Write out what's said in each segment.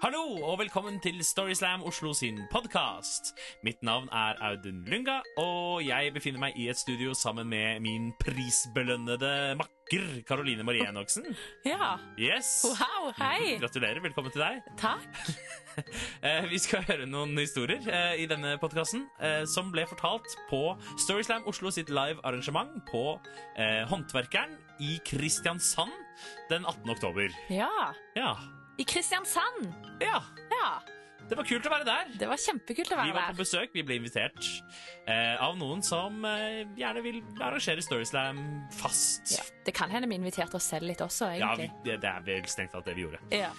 Hallo og velkommen til Storyslam Oslo sin podkast. Mitt navn er Audun Lunga, og jeg befinner meg i et studio sammen med min prisbelønnede makker Karoline Marie Enoksen. Ja. Yes. Wow, hei. Gratulerer. Velkommen til deg. Takk. Eh, vi skal høre noen historier eh, i denne podkasten eh, som ble fortalt på Storyslam Oslo sitt live arrangement på Håndverkeren i Kristiansand den 18. oktober. Ja. Ja. I Kristiansand. ja. Ja. Det var kult å være der. Det var kjempekult å være der. Vi var på besøk, vi ble invitert eh, av noen som eh, gjerne vil arrangere Storyslam fast. Ja. Det kan hende vi inviterte oss selv litt også, Ja, vi, det, det er vel strengt tatt det vi gjorde. Ja.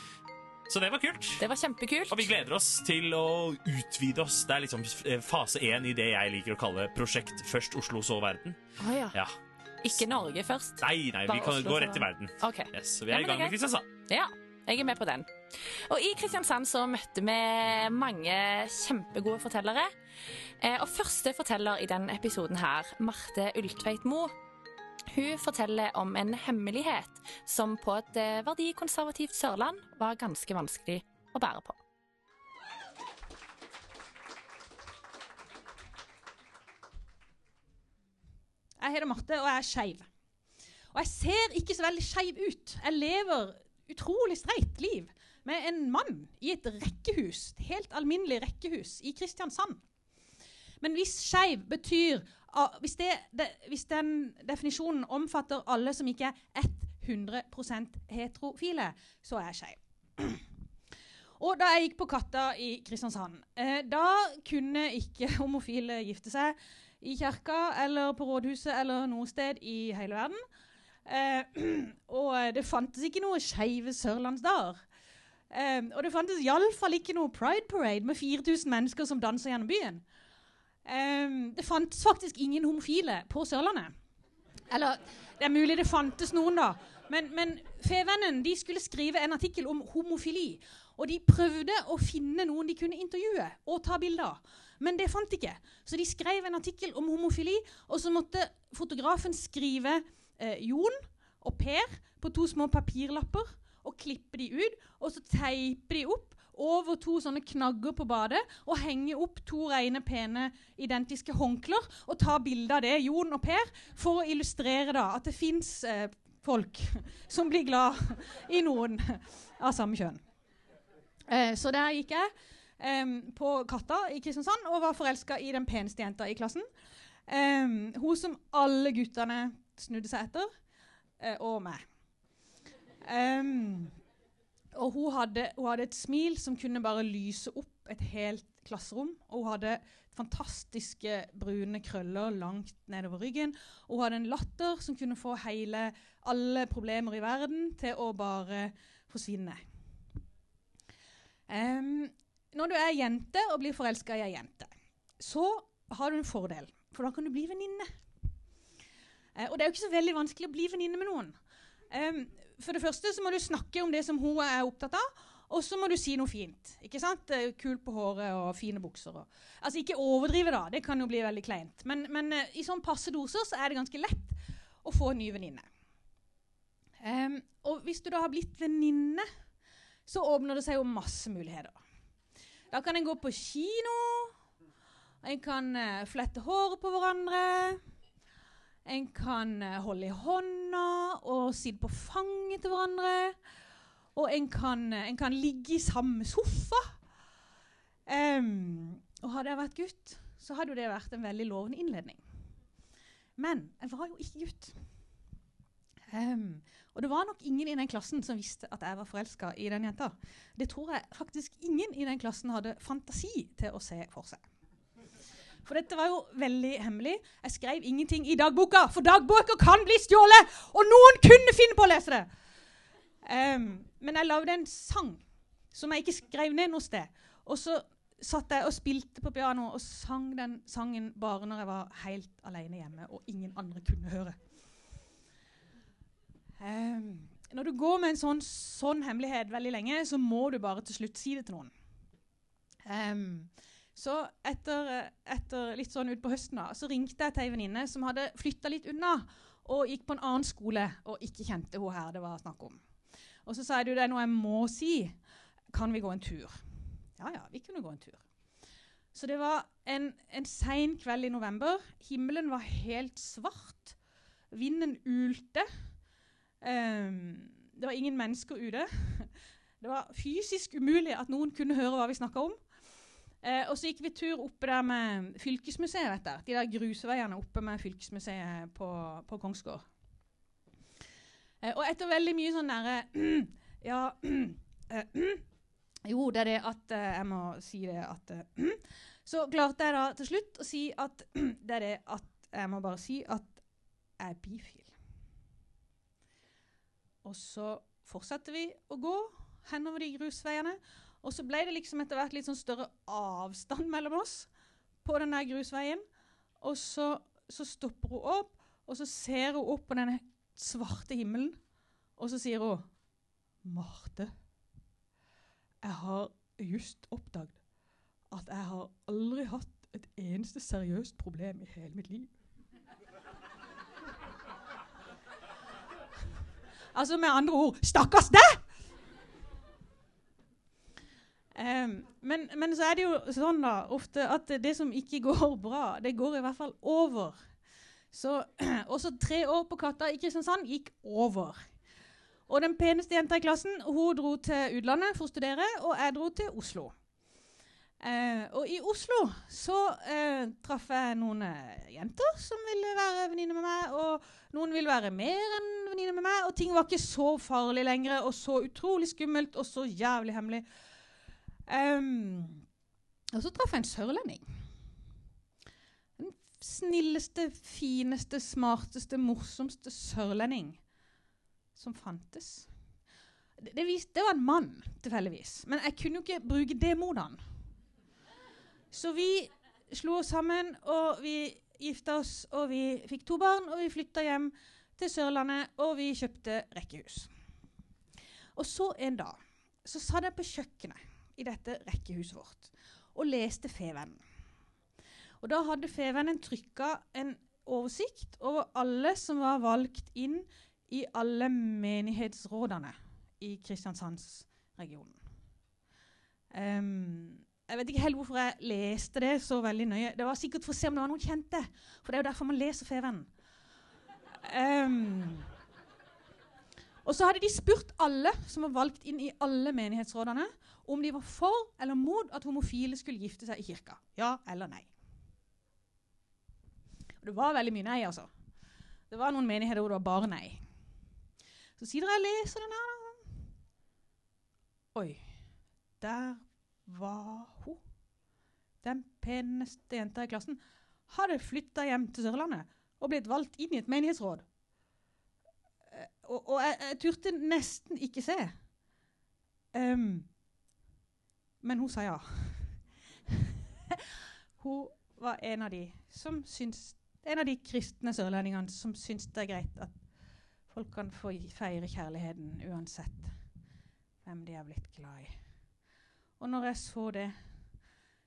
Så det var kult. Det var kjempekult. Og vi gleder oss til å utvide oss. Det er liksom eh, fase én i det jeg liker å kalle prosjekt Først Oslo, så verden. Oh, ja. Ja. Ikke Norge først. Nei, nei, vi kan Oslo, gå rett til verden. OK. Yes, så vi er Ja, i gang med Kristiansand. Ja, jeg er med på den. Og i Kristiansand så møtte vi mange kjempegode fortellere. Eh, Og første forteller i denne episoden her, Marte Ultveit Moe. hun forteller om en hemmelighet som på et eh, verdikonservativt Sørland var ganske vanskelig å bære på. Jeg heter Marte, og jeg er skeiv. Og jeg ser ikke så veldig skeiv ut. Jeg lever utrolig streit liv med en mann i et rekkehus, et helt alminnelig rekkehus i Kristiansand. Men hvis skeiv betyr ah, hvis, det, det, hvis den definisjonen omfatter alle som ikke er 100% heterofile, så er jeg skeiv. Og da jeg gikk på Katta i Kristiansand, eh, da kunne ikke homofile gifte seg i kirka eller på rådhuset eller noe sted i hele verden. Eh, og det fantes ikke noe skeive sørlandsdager. Eh, og det fantes iallfall ikke noe Pride Parade med 4000 mennesker som danser gjennom byen. Eh, det fantes faktisk ingen homofile på Sørlandet. Eller det er mulig det fantes noen, da. Men, men Fevennen de skulle skrive en artikkel om homofili. Og de prøvde å finne noen de kunne intervjue og ta bilder av. Men det fant de ikke. Så de skrev en artikkel om homofili, og så måtte fotografen skrive eh, Jon og Per på to små papirlapper og klippe de ut. Og så teipe de opp over to sånne knagger på badet og henge opp to rene, pene, identiske håndklær og ta bilde av det, Jon og Per, for å illustrere da at det fins eh, folk som blir glad i noen av samme kjønn. Eh, så der gikk jeg em, på Katta i Kristiansand og var forelska i den peneste jenta i klassen. Um, hun som alle guttene snudde seg etter, eh, og meg. Um, og hun hadde, hun hadde et smil som kunne bare lyse opp et helt klasserom. Og hun hadde fantastiske brune krøller langt nedover ryggen. Og hun hadde en latter som kunne få hele, alle problemer i verden til å bare forsvinne. Um, når du er jente og blir forelska i ei jente, så har du en fordel, for da kan du bli venninne. Eh, og det er jo ikke så veldig vanskelig å bli venninne med noen. Um, for det første så må du snakke om det som hun er opptatt av, og så må du si noe fint. ikke sant? Eh, Kul på håret og fine bukser. Og. Altså Ikke overdrive, da. Det kan jo bli veldig kleint. Men, men eh, i sånn passe doser så er det ganske lett å få en ny venninne. Um, og hvis du da har blitt venninne, så åpner det seg jo masse muligheter. Da kan en gå på kino. En kan uh, flette håret på hverandre. En kan eh, holde i hånda og sitte på fanget til hverandre. Og en kan, eh, en kan ligge i samme sofa. Um, og hadde jeg vært gutt, så hadde jo det vært en veldig lovende innledning. Men jeg var jo ikke gutt. Um, og det var nok ingen i den klassen som visste at jeg var forelska i den jenta. Det tror jeg faktisk ingen i den klassen hadde fantasi til å se for seg. For dette var jo veldig hemmelig. Jeg skrev ingenting i dagboka, for dagbøker kan bli stjålet! Og noen kunne finne på å lese det! Um, men jeg lagde en sang som jeg ikke skrev ned noe sted. Og så satt jeg og spilte på piano og sang den sangen bare når jeg var helt alene hjemme og ingen andre kunne høre. Um, når du går med en sånn, sånn hemmelighet veldig lenge, så må du bare til slutt si det til noen. Ehm, så etter, etter litt sånn utpå høsten da, så ringte jeg til ei venninne som hadde flytta litt unna og gikk på en annen skole og ikke kjente hun her det var snakk om. Og så sa jeg du, det er noe jeg må si. kan vi gå en tur? Ja ja, vi kunne gå en tur. Så det var en, en sein kveld i november. Himmelen var helt svart. Vinden ulte. Um, det var ingen mennesker ute. Det var fysisk umulig at noen kunne høre hva vi snakka om. Eh, og så gikk vi tur oppe der med fylkesmuseet, vet du. De der grusveiene oppe med fylkesmuseet på, på Kongsgård. Eh, og etter veldig mye sånn derre Ja eh, Jo, det er det at eh, Jeg må si det at eh, Så klarte jeg da til slutt å si at det er det at Jeg må bare si at jeg er bifil. Og så fortsetter vi å gå henover de grusveiene. Og så ble det liksom etter hvert litt sånn større avstand mellom oss på den der grusveien. Og så, så stopper hun opp, og så ser hun opp på denne svarte himmelen, og så sier hun Marte, jeg har just oppdaget at jeg har aldri hatt et eneste seriøst problem i hele mitt liv. altså med andre ord Stakkars deg! Um, men, men, så er det jo sånn da, ofte at det som ikke går bra, det går i hvert fall over. Så også tre år på Katta i Kristiansand gikk over. Og den peneste jenta i klassen hun dro til utlandet for å studere, og jeg dro til Oslo. Uh, og i Oslo så uh, traff jeg noen uh, jenter som ville være venninner med meg. Og noen ville være mer enn venninner med meg. Og ting var ikke så farlig lenger, og så utrolig skummelt og så jævlig hemmelig. Um, og så traff jeg en sørlending. Den snilleste, fineste, smarteste, morsomste sørlending som fantes. Det, det, viste, det var en mann, tilfeldigvis. Men jeg kunne jo ikke bruke det mot han. Så vi slo oss sammen, og vi gifta oss, og vi fikk to barn, og vi flytta hjem til Sørlandet, og vi kjøpte rekkehus. Og så en dag så satt jeg på kjøkkenet i dette rekkehuset vårt og leste Fevennen. Og da hadde Fevennen trykka en oversikt over alle som var valgt inn i alle menighetsrådene i Kristiansandsregionen. Um, jeg vet ikke helt hvorfor jeg leste det så veldig nøye. Det var sikkert for å se om det var noen kjente. For det er jo derfor man leser Fevennen. Um, og så hadde de spurt alle som var valgt inn i alle menighetsrådene, om de var for eller mot at homofile skulle gifte seg i kirka. Ja eller nei. Og det var veldig mye nei, altså. Det var noen menigheter hvor det var bare nei. Så sier dere jeg leser den her, da. Oi. Der var hun. Den peneste jenta i klassen hadde flytta hjem til Sørlandet og blitt valgt inn i et menighetsråd. Eh, og, og jeg, jeg, turte nesten ikke se. Um, men hun sa ja. hun var en av de som syns En av de kristne sørlendingene som syns det er greit at folk kan få feire kjærligheten uansett hvem de er blitt glad i. Og når jeg så det,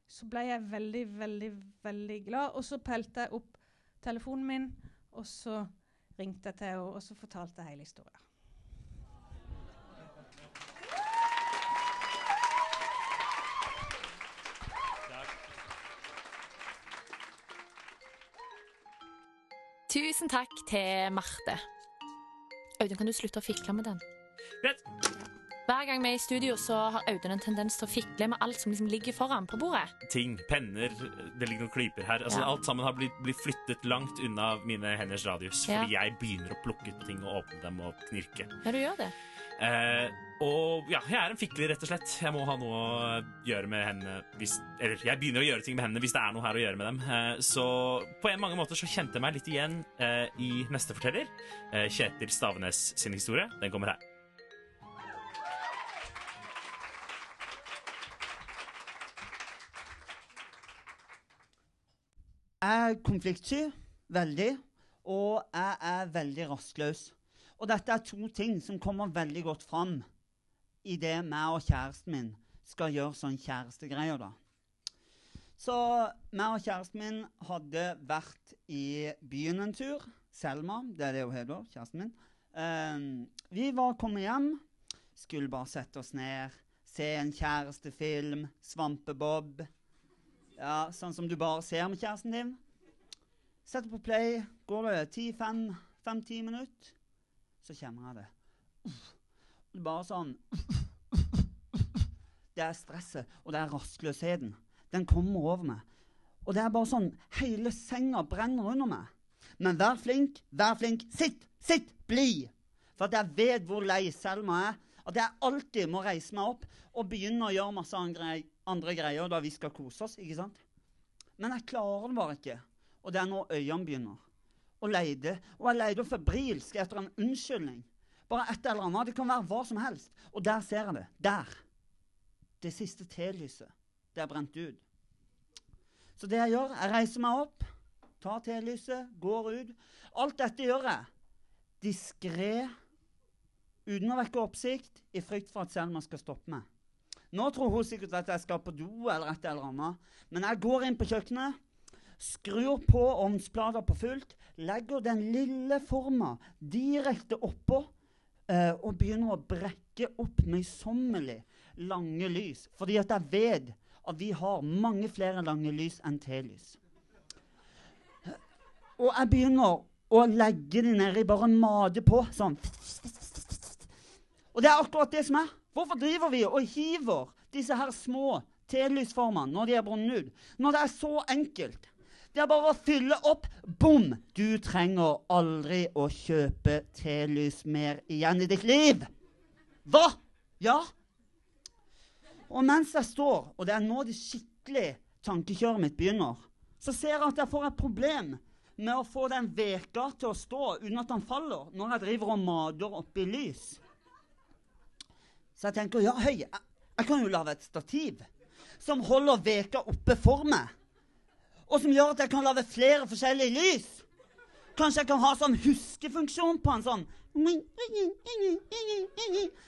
så ble jeg veldig, veldig, veldig glad. Og så pelte jeg opp telefonen min, og så ringte jeg til henne, og så fortalte jeg hele historien. Tusen takk til Marte. Audun, kan du slutte å fikle med den? Greit. Hver gang vi er i studio, så har Audun en tendens til å fikle med alt som liksom ligger foran på bordet. Ting, penner, det ligger noen klyper her. Altså, Ja. Alt sammen har blitt, blitt flyttet langt unna mine henders radius. Ja. Fordi jeg begynner å plukke ut ting og åpne dem og knirke. Ja, du gjør det. Eh, og ja, jeg er en fikler, rett og slett. Jeg må ha noe å gjøre med henne hvis Eller jeg begynner å gjøre ting med henne hvis det er noe her å gjøre med dem. Eh, så på en mange måter så kjente jeg meg litt igjen eh, i neste forteller. Eh, Kjetil Stavenes sin historie. Den kommer her. Er konfliktsky, veldig, og jeg er veldig rastløs. Og dette er to ting som kommer veldig godt fram i det meg og kjæresten min skal gjøre sånn kjærestegreier, da. Så meg og kjæresten min hadde vært i byen en tur. Selma, det er det hun heter, kjæresten min. Eh, vi var kommet hjem, skulle bare sette oss ned, se en kjærestefilm, Svampebob Ja, Sånn som du bare ser med kjæresten din. Setter på play, går det ti-fem-ti minutter, så kjenner jeg det. Det er bare sånn Det er stresset, og det er rastløsheten. Den kommer over meg. Og det er bare sånn Hele senga brenner under meg. Men vær flink, vær flink. Sitt, sitt, bli! For at jeg vet hvor lei Selma er. At jeg alltid må reise meg opp og begynne å gjøre masse andre, andre greier da vi skal kose oss. ikke sant? Men jeg klarer det bare ikke. Og det er nå øynene begynner å leide. Og jeg leide febrilsk etter en unnskyldning. Bare et eller annet. Det kan være hva som helst. Og der ser jeg det. Der. Det siste telyset. Det er brent ut. Så det jeg gjør, jeg reiser meg opp, tar telyset, går ut. Alt dette gjør jeg diskré, uten å vekke oppsikt, i frykt for at Selma skal stoppe meg. Nå tror hun sikkert at jeg skal på do eller et eller annet, men jeg går inn på kjøkkenet, skrur på ovnsplata på fullt, legger den lille forma direkte oppå eh, og begynner å brekke opp møysommelig lange lys. Fordi at jeg vet at vi har mange flere lange lys enn telys. Og jeg begynner å legge de nedi, bare mate på. Sånn. Og det er akkurat det som er. Hvorfor driver vi og hiver disse her små telysformene når de er brunnet ut? Når det er så enkelt. Det er bare å fylle opp. Bom! Du trenger aldri å kjøpe telys mer igjen i ditt liv. Hva? Ja? Og mens jeg står, og det er nå det skikkelig tankekjøret mitt begynner, så ser jeg at jeg får et problem med å få den veka til å stå uten at den faller, når jeg driver og mader oppi lys. Så jeg tenker ja, høy, jeg, jeg kan jo lage et stativ som holder veka oppe for meg. Og som gjør at jeg kan lage flere forskjellige lys. Kanskje jeg kan ha sånn huskefunksjon på en sånn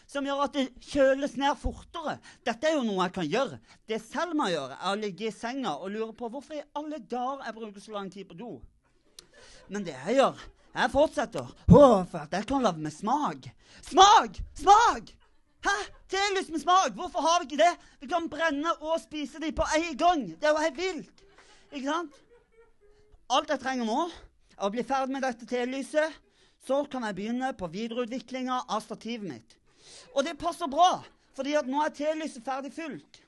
som gjør at det kjøles ned fortere. Dette er jo noe jeg kan gjøre. Det Selma gjør, er å ligge i senga og lure på hvorfor i alle dager jeg bruker så lang tid på do. Men det jeg gjør, jeg fortsetter. Å, for at jeg kan lage med smak. Smak! Smak! Hæ? Telys med smak! Hvorfor har vi ikke det? Vi kan brenne og spise dem på en gang. Det er jo helt vilt. Ikke sant? Alt jeg trenger nå, er å bli ferdig med dette telyset. Så kan jeg begynne på videreutviklinga av stativet mitt. Og det passer bra, fordi at nå er telyset ferdig fylt.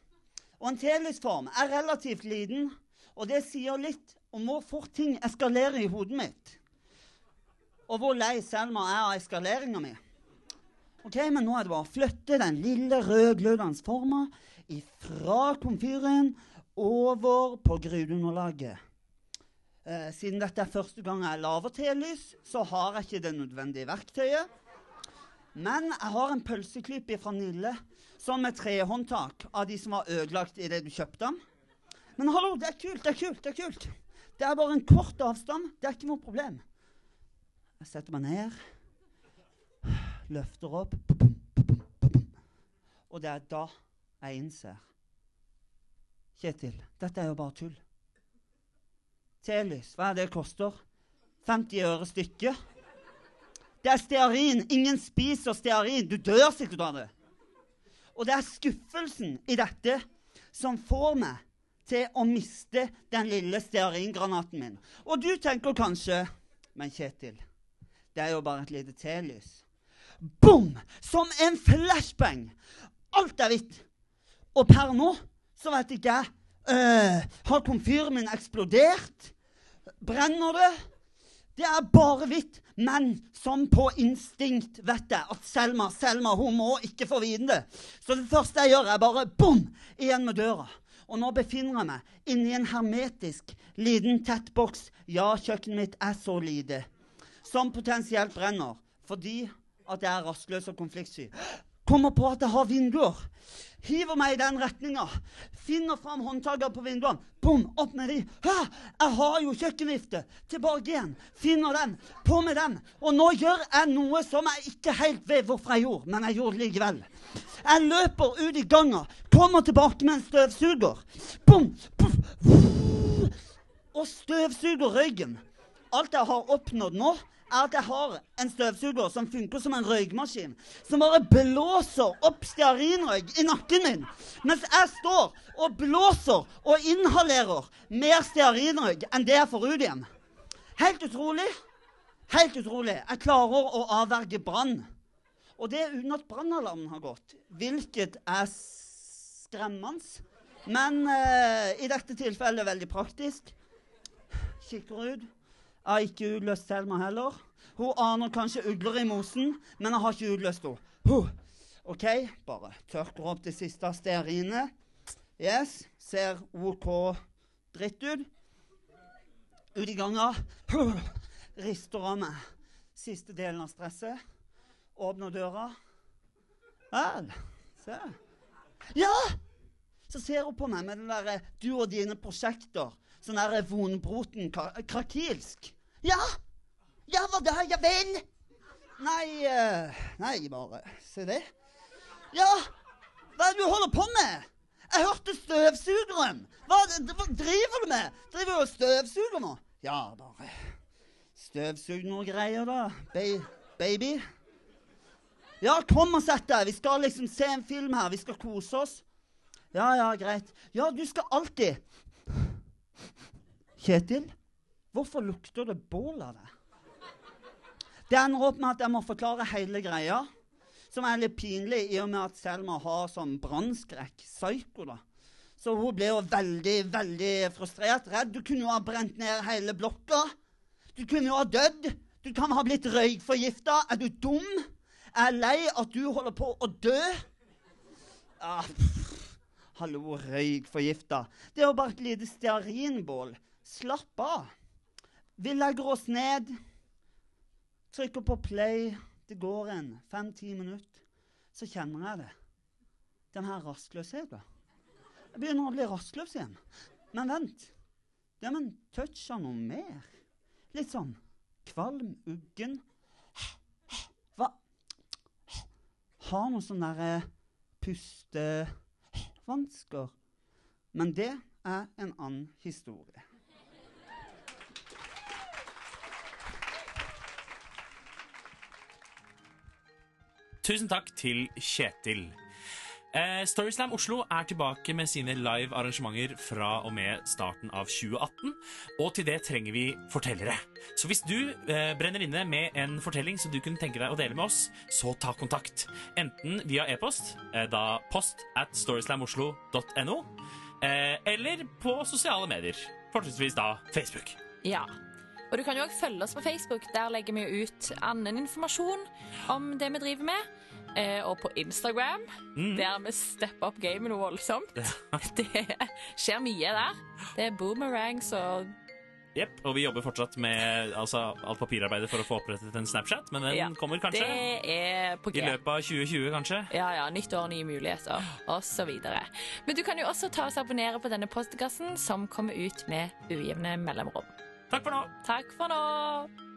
Og en telysform er relativt liten, og det sier litt om hvor fort ting eskalerer i hodet mitt. Og hvor lei Selma er av eskaleringa mi. Ok, Men nå er det bare å flytte den lille rødglødende forma fra komfyren over på grudeunderlaget. Eh, siden dette er første gang jeg lager telys, så har jeg ikke det nødvendige verktøyet. Men jeg har en pølseklype fra Nille sånn med trehåndtak av de som var ødelagt idet du kjøpte den. Men hallo, det er kult, det er kult. Det er kult. Det er bare en kort avstand. Det er ikke noe problem. Jeg setter meg ned, løfter opp Og det er da jeg innser Kjetil, dette er jo bare tull. Telys, hva er det det koster? 50 øre stykket? Det er stearin. Ingen spiser stearin. Du dør sikkert av det. Og det er skuffelsen i dette som får meg til å miste den lille stearingranaten min. Og du tenker kanskje Men Kjetil, det er jo bare et lite telys. Bom! Som en flashbang! Alt er hvitt. Og per nå så vet ikke jeg uh, Har komfyren min eksplodert? Brenner det? Det er bare hvitt. Men som på instinkt vet jeg at Selma Selma, hun må ikke få vite det. Så det første jeg gjør, er bare bom! Igjen med døra. Og nå befinner jeg meg inni en hermetisk, liten, tett boks. Ja, kjøkkenet mitt er så lite. Som potensielt brenner. Fordi at jeg er rastløs og konfliktsky. Kommer på at jeg har vinduer. Hiver meg i den retninga. Finner fram håndtaket på vinduene. Bom, opp med de. Hæ, jeg har jo kjøkkenvifte. Tilbake igjen. Finner den. På med den. Og nå gjør jeg noe som jeg ikke helt vet hvorfor jeg gjorde, men jeg gjorde det likevel. Jeg løper ut i ganga, kommer tilbake med en støvsuger. Bom! Og støvsuger røyken. Alt jeg har oppnådd nå, er at jeg har en støvsuger som funker som en røykmaskin. Som bare blåser opp stearinrøyk i nakken min. Mens jeg står og blåser og inhalerer mer stearinrøyk enn det jeg får ut igjen. Helt utrolig. Helt utrolig. Jeg klarer å avverge brann. Og det uten at brannalarmen har gått. Hvilket er skremmende. Men eh, i dette tilfellet veldig praktisk. Kikker ut. Jeg har ikke utløst Selma heller. Hun aner kanskje ugler i mosen, men jeg har ikke utløst henne. OK, bare tørker opp det siste stearinet. Yes, ser OK dritt ut. Ut i ganga. Rister av meg. Siste delen av stresset. Åpner døra. Vel, se. Ja! Så ser hun på meg med den derre du og dine prosjekter. Sånn der vonbroten ka- krakilsk. Ja! Ja, hva da? Ja vel? Nei eh, Nei, bare Se det. Ja! Hva er det du holder på med? Jeg hørte støvsugeren. Hva, hva driver du med? Driver du og støvsuger nå? Ja, bare Støvsug noe greier, da. Ba baby. Ja, kom og sett deg. Vi skal liksom se en film her. Vi skal kose oss. Ja, ja, greit. Ja, du skal alltid Kjetil, hvorfor lukter det bål av det? Det ender opp med at jeg må forklare hele greia, som er litt pinlig i og med at Selma har sånn brannskrekk. Psyko, da. Så hun ble jo veldig, veldig frustrert. Redd. Du kunne jo ha brent ned hele blokka. Du kunne jo ha dødd. Du kan ha blitt røykforgifta. Er du dum? Jeg er lei at du holder på å dø. Ah, pff. Hallo, røykforgifta. Det er jo bare et lite stearinbål. Slapp av. Vi legger oss ned. Trykker på play. Det går en fem-ti minutter. Så kjenner jeg det. Den her rastløsheten. Jeg begynner å bli rastløs igjen. Men vent. Det er med en touch av noe mer. Litt sånn kvalm, uggen. Hva Har noe sånn derre pustevansker. Men det er en annen historie. Tusen takk til Kjetil. Eh, Storyslam Oslo er tilbake med sine live arrangementer fra og med starten av 2018. Og til det trenger vi fortellere. Så hvis du eh, brenner inne med en fortelling som du kunne tenke deg å dele med oss, så ta kontakt. Enten via e-post, eh, da post at storyslamoslo.no, eh, eller på sosiale medier. Fortrinnsvis da Facebook. Ja. Og du kan jo også følge oss på Facebook. Der legger vi jo ut annen informasjon om det vi driver med. Eh, og på Instagram, der vi stepper opp gamet noe voldsomt. Det skjer mye der. Det er boomerangs og Jepp, og vi jobber fortsatt med altså, alt papirarbeidet for å få opprettet en Snapchat, men den Ja, kommer kanskje Det er på i løpet av 2020, kanskje. Ja, ja. Nytt år, nye muligheter, osv. Men du kan jo også ta oss og abonnere på denne postkassen, som kommer ut med ujevne mellomrom. Takk for nå. Takk for nå!